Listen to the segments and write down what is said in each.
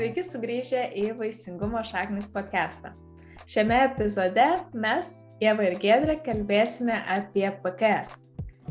Sveiki sugrįžę į Vaisingumo šaknis podcastą. Šiame epizode mes, Jeva ir Gedrė, kalbėsime apie PKS.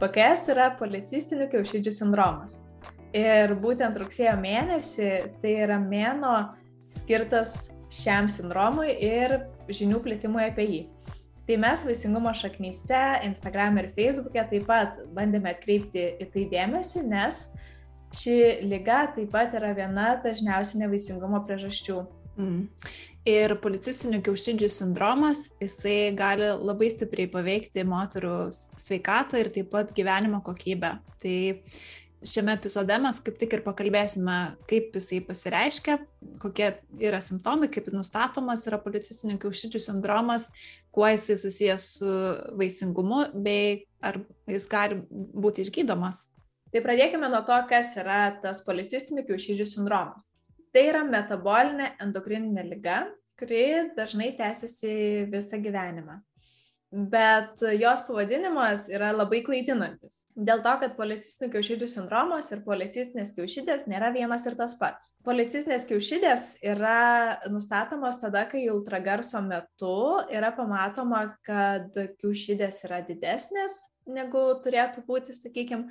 PKS yra policistinių kiaušidžių sindromas. Ir būtent rugsėjo mėnesį tai yra mėno skirtas šiam sindromui ir žinių plitimui apie jį. Tai mes Vaisingumo šaknyse, Instagram ir Facebook'e taip pat bandėme atkreipti į tai dėmesį, nes ši lyga taip pat yra viena dažniausių nevaisingumo priežasčių. Mm. Ir policistinių kiaušidžių sindromas, jisai gali labai stipriai paveikti moterų sveikatą ir taip pat gyvenimo kokybę. Tai šiame epizode mes kaip tik ir pakalbėsime, kaip jisai pasireiškia, kokie yra simptomai, kaip nustatomas yra policistinių kiaušidžių sindromas, kuo jisai susijęs su vaisingumu, bei ar jis gali būti išgydomas. Tai pradėkime nuo to, kas yra tas policistinių kiaušidžių sindromas. Tai yra metabolinė endokrininė lyga, kuri dažnai tęsiasi visą gyvenimą. Bet jos pavadinimas yra labai klaidinantis. Dėl to, kad policistinių kiaušidžių sindromas ir policistinės kiaušidės nėra vienas ir tas pats. Policistinės kiaušidės yra nustatomos tada, kai ultragarso metu yra pamatoma, kad kiaušidės yra didesnės negu turėtų būti, sakykime,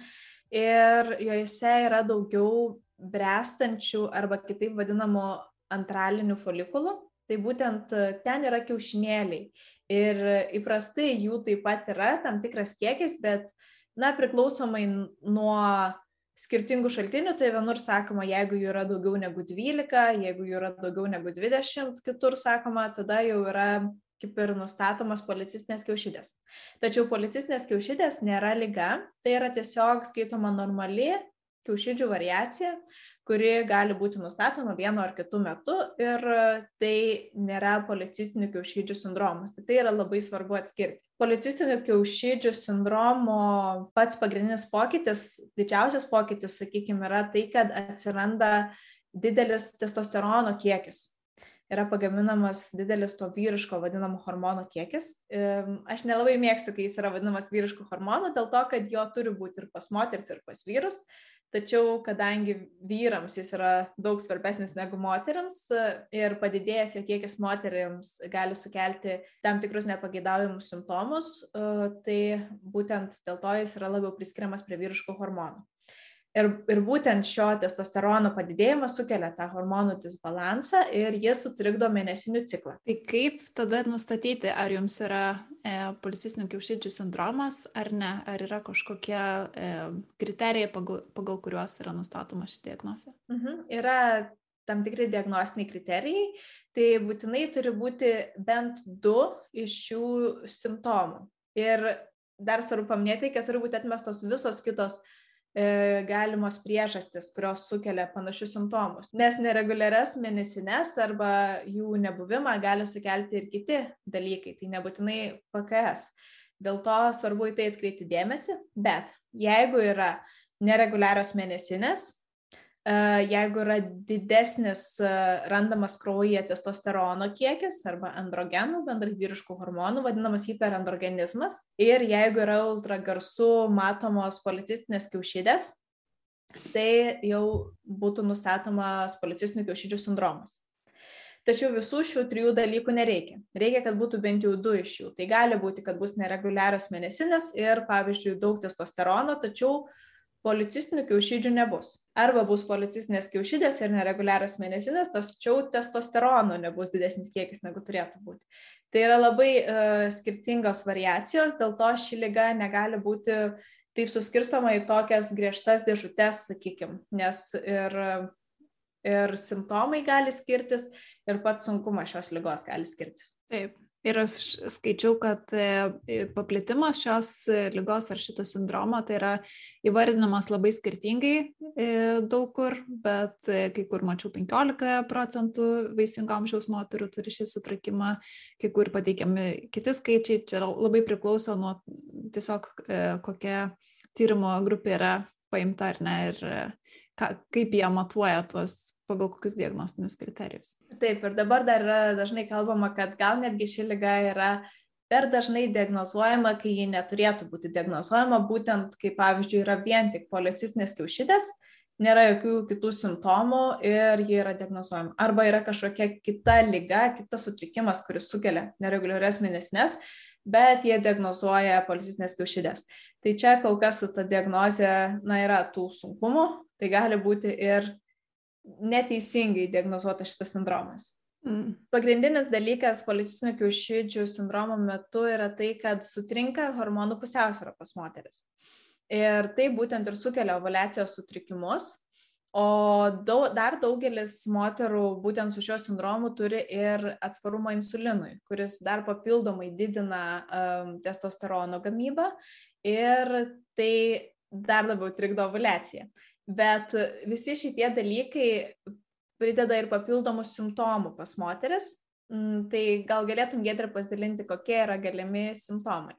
ir juose yra daugiau brestančių arba kitaip vadinamų antralinių folikulų. Tai būtent ten yra kiaušinėliai. Ir įprastai jų taip pat yra tam tikras kiekis, bet, na, priklausomai nuo skirtingų šaltinių, tai vienur sakoma, jeigu jų yra daugiau negu 12, jeigu jų yra daugiau negu 20, kitur sakoma, tada jau yra kaip ir nustatomos policistinės kiaušidės. Tačiau policistinės kiaušidės nėra lyga, tai yra tiesiog skaitoma normali kiaušidžių variacija, kuri gali būti nustatoma vienu ar kitu metu ir tai nėra policistinių kiaušidžių sindromas. Tai yra labai svarbu atskirti. Policistinių kiaušidžių sindromo pats pagrindinis pokytis, didžiausias pokytis, sakykime, yra tai, kad atsiranda didelis testosterono kiekis yra pagaminamas didelis to vyriško vadinamo hormono kiekis. Aš nelabai mėgstu, kai jis yra vadinamas vyriško hormonu, dėl to, kad jo turi būti ir pas moteris, ir pas vyrus. Tačiau, kadangi vyrams jis yra daug svarbesnis negu moteriams ir padidėjęs jo kiekis moteriams gali sukelti tam tikrus nepageidaujamus simptomus, tai būtent dėl to jis yra labiau priskiriamas prie vyriškų hormonų. Ir, ir būtent šio testosterono padidėjimas sukelia tą hormonų disbalansą ir jis sutrikdo mėnesinių ciklą. Tai kaip tada nustatyti, ar jums yra e, policistinių kiaušidžių sindromas ar ne? Ar yra kažkokie e, kriterijai, pagal, pagal kuriuos yra nustatoma ši diagnozė? Mhm. Yra tam tikri diagnostiniai kriterijai, tai būtinai turi būti bent du iš šių simptomų. Ir dar svarbu paminėti, kad turi būti atmestos visos kitos galimos priežastis, kurios sukelia panašius simptomus. Nes nereguliarias mėnesines arba jų nebuvimą gali sukelti ir kiti dalykai, tai nebūtinai PKS. Dėl to svarbu į tai atkreipti dėmesį, bet jeigu yra nereguliarios mėnesinės, E, jeigu yra didesnis e, randamas kraujyje testosterono kiekis arba androgenų, bendrai vyriškų hormonų, vadinamas hiperandrogenizmas, ir jeigu yra ultragarsu matomos policistinės kiaušidės, tai jau būtų nustatomas policistinių kiaušidžių sindromas. Tačiau visų šių trijų dalykų nereikia. Reikia, kad būtų bent jau du iš jų. Tai gali būti, kad bus nereguliarios mėnesinės ir, pavyzdžiui, daug testosterono, tačiau uh, policistinių kiaušidžių nebus. Arba bus policistinės kiaušidės ir nereguliarios mėnesinės, tačiau testosterono nebus didesnis kiekis negu turėtų būti. Tai yra labai uh, skirtingos variacijos, dėl to ši lyga negali būti taip suskirstoma į tokias griežtas dėžutės, sakykime, nes ir, ir simptomai gali skirtis, ir pats sunkumas šios lygos gali skirtis. Taip. Ir aš skaičiau, kad e, paplitimas šios e, lygos ar šito sindromo tai yra įvardinamas labai skirtingai e, daug kur, bet kai kur mačiau 15 procentų vaisingo amžiaus moterų turi šį sutrakimą, kai kur pateikiami kiti skaičiai, čia labai priklauso nuo tiesiog kokia tyrimo grupė yra paimta ar ne ir ką, kaip jie matuoja tuos pagal kokius diagnostinius kriterijus. Taip, ir dabar dar yra dažnai kalbama, kad gal netgi ši lyga yra per dažnai diagnozuojama, kai ji neturėtų būti diagnozuojama, būtent kai pavyzdžiui yra vien tik policistinės kiaušidės, nėra jokių kitų simptomų ir jie yra diagnozuojami. Arba yra kažkokia kita lyga, kitas sutrikimas, kuris sukelia nereguliarias mėnesines, bet jie diagnozuoja policistinės kiaušidės. Tai čia kol kas su ta diagnoze, na, yra tų sunkumų, tai gali būti ir neteisingai diagnozuotas šitas sindromas. Mm. Pagrindinis dalykas policistinių kiaušidžių sindromo metu yra tai, kad sutrinka hormonų pusiausvėra pas moteris. Ir tai būtent ir sukelia ovulacijos sutrikimus. O daug, dar daugelis moterų būtent su šiuo sindromu turi ir atsparumą insulinui, kuris dar papildomai didina um, testosterono gamybą ir tai dar labiau trikdo ovulaciją. Bet visi šitie dalykai prideda ir papildomų simptomų pas moteris. Mm, tai gal galėtum gėdri pasidalinti, kokie yra galimi simptomai.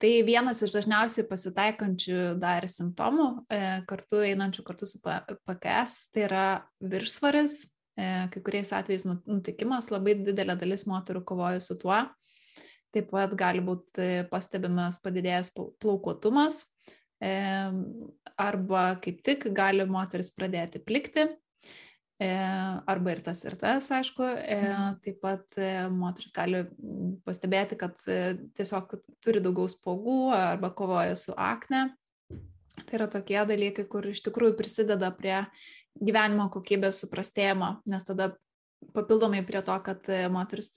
Tai vienas iš dažniausiai pasitaikančių dar simptomų, e, kartu einančių kartu su PKS, tai yra viršsvaris, e, kai kuriais atvejais nu, nutikimas, labai didelė dalis moterų kovoja su tuo. Taip pat gali būti pastebimas padidėjęs plaukuotumas, e, arba kaip tik gali moteris pradėti plikti, E, arba ir tas, ir tas, aišku. E, mhm. Taip pat e, moteris gali pastebėti, kad tiesiog turi daugiau spogų arba kovoja su akne. Tai yra tokie dalykai, kur iš tikrųjų prisideda prie gyvenimo kokybės suprastėjimo, nes tada papildomai prie to, kad moteris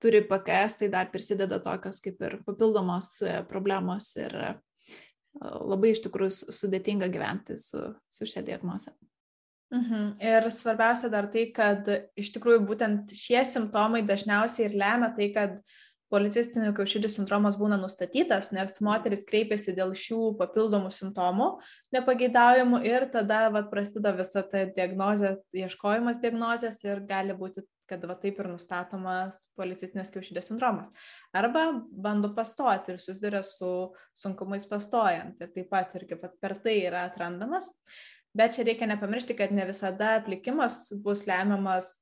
turi PKS, tai dar prisideda tokios kaip ir papildomos problemos ir labai iš tikrųjų sudėtinga gyventi su, su šia diagnoze. Mhm. Ir svarbiausia dar tai, kad iš tikrųjų būtent šie simptomai dažniausiai ir lemia tai, kad policistinių kiaušidžių sindromas būna nustatytas, nes moteris kreipiasi dėl šių papildomų simptomų nepageidaujamų ir tada vat, prasideda visa ta diagnozė, ieškojimas diagnozės ir gali būti, kad va, taip ir nustatomas policistinės kiaušidės sindromas. Arba bando pastoti ir susiduria su sunkumais pastojant ir taip pat irgi per tai yra atrandamas. Bet čia reikia nepamiršti, kad ne visada aplikimas bus lemiamas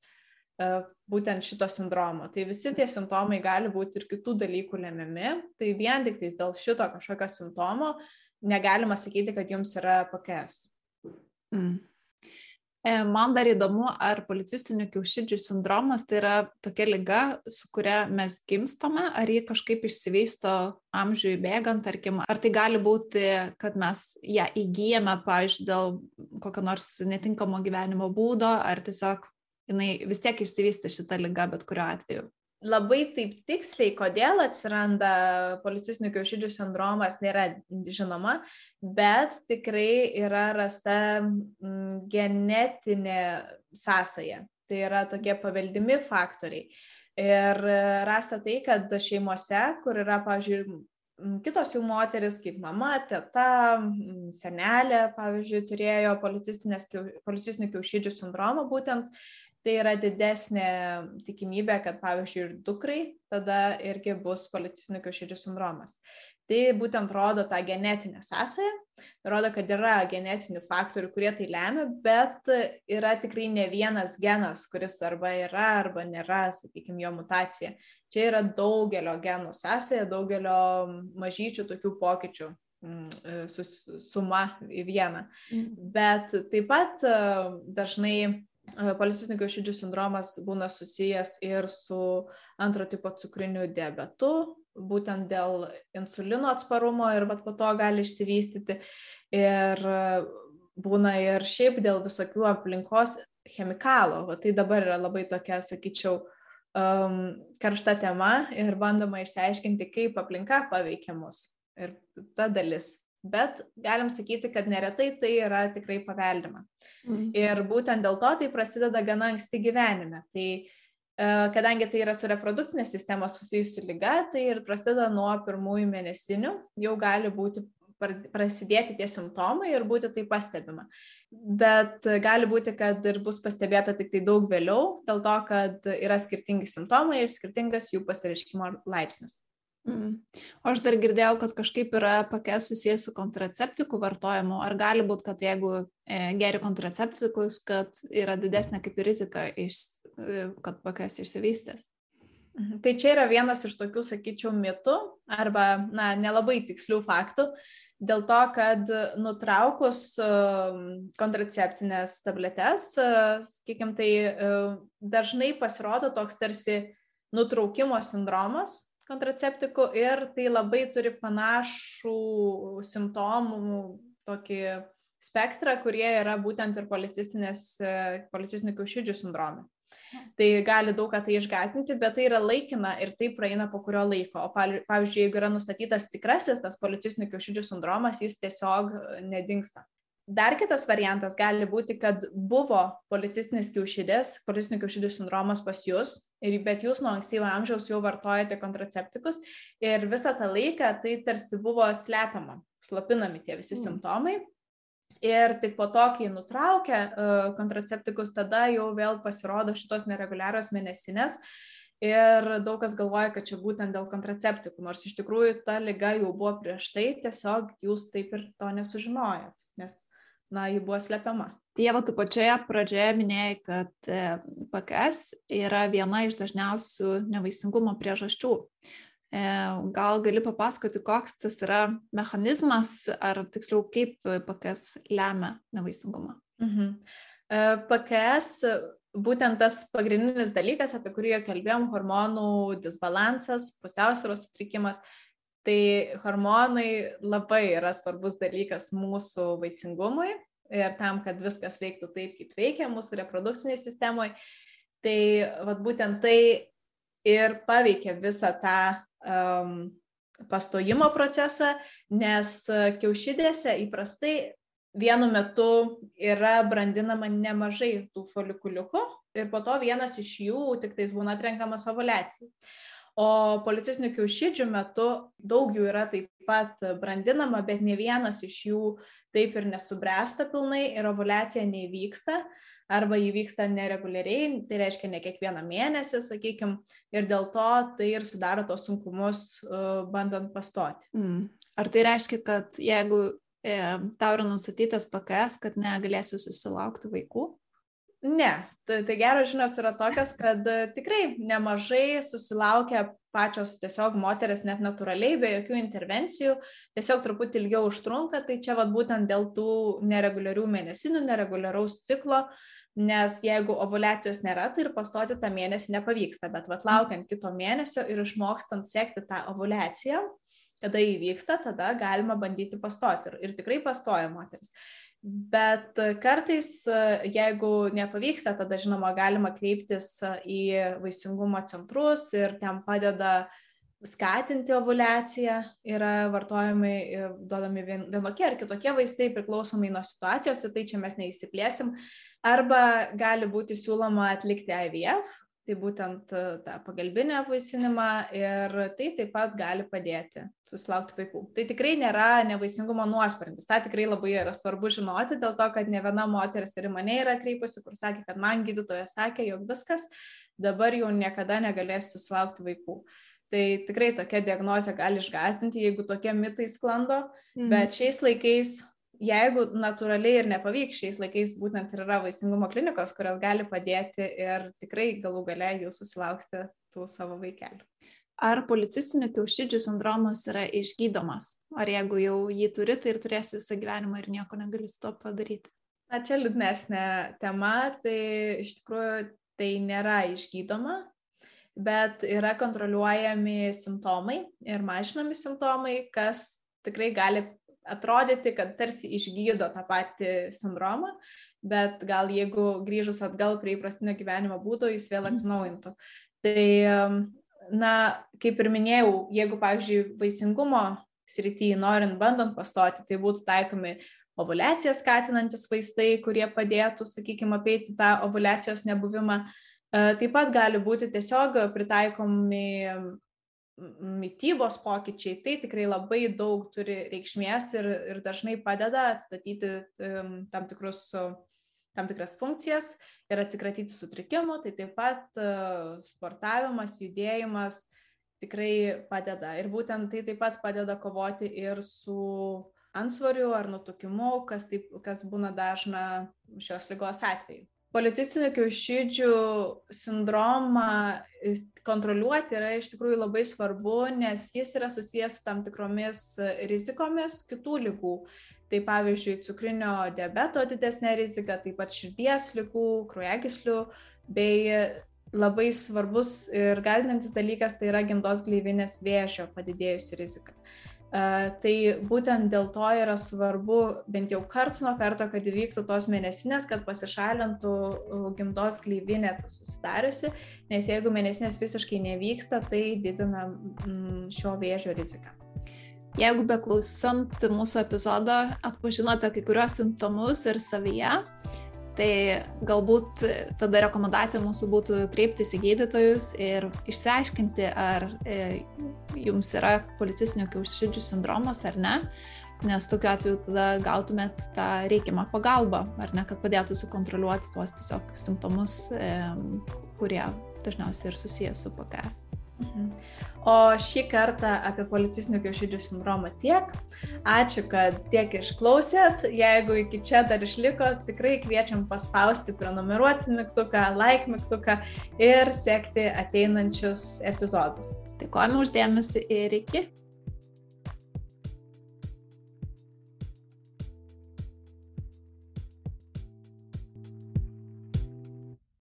uh, būtent šito sindromo. Tai visi tie simptomai gali būti ir kitų dalykų lemiami. Tai vien tik dėl šito kažkokio simptomo negalima sakyti, kad jums yra PKS. Mm. E, man dar įdomu, ar policistinių kiaušidžių sindromas tai yra tokia lyga, su kuria mes gimstame, ar ji kažkaip išsivysto amžiui bėgant, tarkim, ar tai gali būti, kad mes ją įgyjame, pavyzdžiui, dėl kokio nors netinkamo gyvenimo būdo, ar tiesiog jinai vis tiek išsivystė šitą lygą bet kuriuo atveju labai taip tiksliai, kodėl atsiranda policistinių kiaušidžių sindromas, nėra žinoma, bet tikrai yra rasta mm, genetinė sąsaja. Tai yra tokie paveldimi faktoriai. Ir rasta tai, kad šeimose, kur yra, pavyzdžiui, kitos jų moteris, kaip mama, teta, senelė, pavyzdžiui, turėjo policistinių kiaušidžių sindromą, būtent tai yra didesnė tikimybė, kad pavyzdžiui ir dukrai tada irgi bus policistinių kiaušidžių sindromas. Tai būtent rodo tą genetinę sąsąją, rodo, kad yra genetinių faktorių, kurie tai lemia, bet yra tikrai ne vienas genas, kuris arba yra, arba nėra, sakykime, jo mutacija. Čia yra daugelio genų sąsąja, daugelio mažyčių tokių pokyčių mm, suma į vieną. Mm. Bet taip pat dažnai policistinių kiaušidžių sindromas būna susijęs ir su antro tipo cukriniu diabetu, būtent dėl insulino atsparumo ir po to gali išsivystyti. Ir būna ir šiaip dėl visokių aplinkos chemikalų. Va, tai dabar yra labai tokia, sakyčiau, um, karšta tema ir bandoma išsiaiškinti, kaip aplinka paveikia mus. Ir ta dalis bet galim sakyti, kad neretai tai yra tikrai paveldima. Mm. Ir būtent dėl to tai prasideda gana anksti gyvenime. Tai e, kadangi tai yra su reprodukcinė sistema susijusi lyga, tai ir prasideda nuo pirmųjų mėnesinių, jau gali būti prasidėti tie simptomai ir būti tai pastebima. Bet gali būti, kad ir bus pastebėta tik tai daug vėliau, dėl to, kad yra skirtingi simptomai ir skirtingas jų pasireiškimo laipsnis. Mm. O aš dar girdėjau, kad kažkaip yra pakės susijęs su kontraceptikų vartojimu. Ar gali būti, kad jeigu e, geri kontraceptikus, kad yra didesnė kaip ir rizika, iš, e, kad pakės išsivystės? Mhm. Tai čia yra vienas iš tokių, sakyčiau, mitų arba, na, nelabai tikslių faktų, dėl to, kad nutraukus kontraceptinės tabletes, sakykime, tai dažnai pasirodo toks tarsi nutraukimo sindromas kontraceptikų ir tai labai turi panašų simptomų tokį spektrą, kurie yra būtent ir policistinių kiaušidžių sindrome. Tai gali daug ką tai išgazinti, bet tai yra laikina ir tai praeina po kurio laiko. O pavyzdžiui, jeigu yra nustatytas tikrasis tas policistinių kiaušidžių sindromas, jis tiesiog nedingsta. Dar kitas variantas gali būti, kad buvo policistinis kiaušidės, policistinių kiaušidžių sindromas pas jūs, ir, bet jūs nuo ankstyvo amžiaus jau vartojate kontraceptikus ir visą tą laiką tai tarsi buvo slepiama, slopinami tie visi mm. simptomai Ir tik po to, kai nutraukia uh, kontraceptikus, tada jau vėl pasirodo šitos nereguliarios mėnesinės. Ir daug kas galvoja, kad čia būtent dėl kontraceptikų, nors iš tikrųjų ta lyga jau buvo prieš tai, tiesiog jūs taip ir to nesužinojot, nes, na, ji buvo slepiama. Dieva, tu pačioje pradžioje minėjai, kad e, PKS yra viena iš dažniausių nevaisingumo priežasčių. E, gal gali papasakoti, koks tas yra mechanizmas, ar tiksliau, kaip PKS lemia nevaisingumą? Mhm. E, PKS būtent tas pagrindinis dalykas, apie kurį jau kalbėjom, hormonų disbalansas, pusiausvėros sutrikimas, tai hormonai labai yra svarbus dalykas mūsų vaisingumui ir tam, kad viskas veiktų taip, kaip veikia mūsų reprodukciniai sistemoje. Tai vat, būtent tai ir paveikia visą tą um, pastojimo procesą, nes kiaušidėse įprastai vienu metu yra brandinama nemažai tų folikuliukų ir po to vienas iš jų tik tais būna atrenkamas ovulacijai. O policistinių kiaušidžių metu daug jų yra taip pat brandinama, bet ne vienas iš jų taip ir nesubręsta pilnai ir ovulacija neįvyksta arba įvyksta nereguliariai, tai reiškia ne kiekvieną mėnesį, sakykime, ir dėl to tai ir sudaro tos sunkumus uh, bandant pastoti. Mm. Ar tai reiškia, kad jeigu e, tau yra nustatytas PKS, kad negalėsi susilaukti vaikų? Ne, tai, tai geros žinios yra tokios, kad e, tikrai nemažai susilaukia pačios tiesiog moteris net natūraliai, be jokių intervencijų, tiesiog truputį ilgiau užtrunka, tai čia vad būtent dėl tų nereguliarių mėnesinių, nereguliaraus ciklo, nes jeigu ovulacijos nėra, tai ir pastoti tą mėnesį nepavyksta, bet vat laukiant kito mėnesio ir išmokstant sekti tą ovulaciją, kada įvyksta, tada galima bandyti pastoti ir, ir tikrai pastoja moteris. Bet kartais, jeigu nepavyksta, tada žinoma galima kreiptis į vaisingumo centrus ir ten padeda skatinti ovulaciją, yra vartojami, duodami vienokie ar kitokie vaistai priklausomai nuo situacijos, tai čia mes neįsiplėsim, Arba gali būti siūloma atlikti IVF, tai būtent e, tą pagalbinį apvaisinimą ir tai taip pat gali padėti susilaukti vaikų. Tai tikrai nėra nevaisingumo nuosprendis, tą tikrai labai yra svarbu žinoti, dėl to, kad ne viena moteris ir mane yra kreipusi, kur sakė, kad man gydytoja sakė, jog viskas, dabar jau niekada negalės susilaukti vaikų. Tai tikrai tokia diagnozė gali išgazdinti, jeigu tokie mitai sklando, mhm. bet šiais laikais jeigu natūraliai ir nepavyks šiais laikais būtent ir yra vaisingumo klinikos, kurios gali padėti ir tikrai galų gale jūs susilauksite tų savo vaikelių. Ar policistinių kiaušidžių sindromas yra išgydomas? Ar jeigu jau jį turi, tai ir turėsi visą gyvenimą ir nieko negali su to padaryti? Na, čia liūdnesnė tema, tai iš tikrųjų tai nėra išgydoma, bet yra kontroliuojami simptomai ir mažinami simptomai, kas tikrai gali atrodyti, kad tarsi išgydo tą patį sindromą, bet gal jeigu grįžus atgal prie įprastinio gyvenimo būdo, jis vėl mhm. atsinaujintų. Tai, na, kaip ir minėjau, jeigu, pavyzdžiui, vaisingumo srityje norint, bandant pastoti, tai būtų taikomi ovulaciją skatinantis vaistai, kurie padėtų, sakykime, apeiti tą ovulacijos nebuvimą. E, taip pat gali būti tiesiog pritaikomi mytybos pokyčiai, tai tikrai labai daug turi reikšmės ir, ir dažnai padeda atstatyti um, tam, tikrus, tam tikras funkcijas ir atsikratyti sutrikimų, tai taip pat uh, sportavimas, judėjimas tikrai padeda. Ir būtent tai taip pat padeda kovoti ir su ansvariu ar nutukimu, kas, taip, kas būna dažna šios lygos atveju. Policistinių kiaušidžių sindromą kontroliuoti yra iš tikrųjų labai svarbu, nes jis yra susijęs su tam tikromis rizikomis kitų lygų. Tai pavyzdžiui, cukrinio diabeto didesnė rizika, taip pat širdies lygų, kraujagyslių bei labai svarbus ir gazdinantis dalykas tai yra gimdos gleivinės vėžio padidėjusi rizika. Uh, tai būtent dėl to yra svarbu bent jau karts nuo karto, kad įvyktų tos mėnesinės, kad pasišalintų gimdos gleivinė susidariusi, nes jeigu mėnesinės visiškai nevyksta, tai didina mm, šio vėžio riziką. Jeigu beklausant mūsų epizodo atpažinote kai kurios simptomus ir savyje, Tai galbūt tada rekomendacija mūsų būtų kreiptis į gydytojus ir išsiaiškinti, ar e, jums yra policistinių kiaušidžių sindromas ar ne, nes tokiu atveju tada gautumėt tą reikiamą pagalbą, ar ne, kad padėtų sukontroliuoti tuos tiesiog simptomus, kurie dažniausiai ir susijęs su PKS. Mhm. O šį kartą apie policistinių kiaušidžių sindromą tiek. Ačiū, kad tiek išklausėt. Jeigu iki čia dar išliko, tikrai kviečiam paspausti, prenumeruoti mygtuką, like mygtuką ir sekti ateinančius epizodus. Dėkojame uždėmesi ir iki.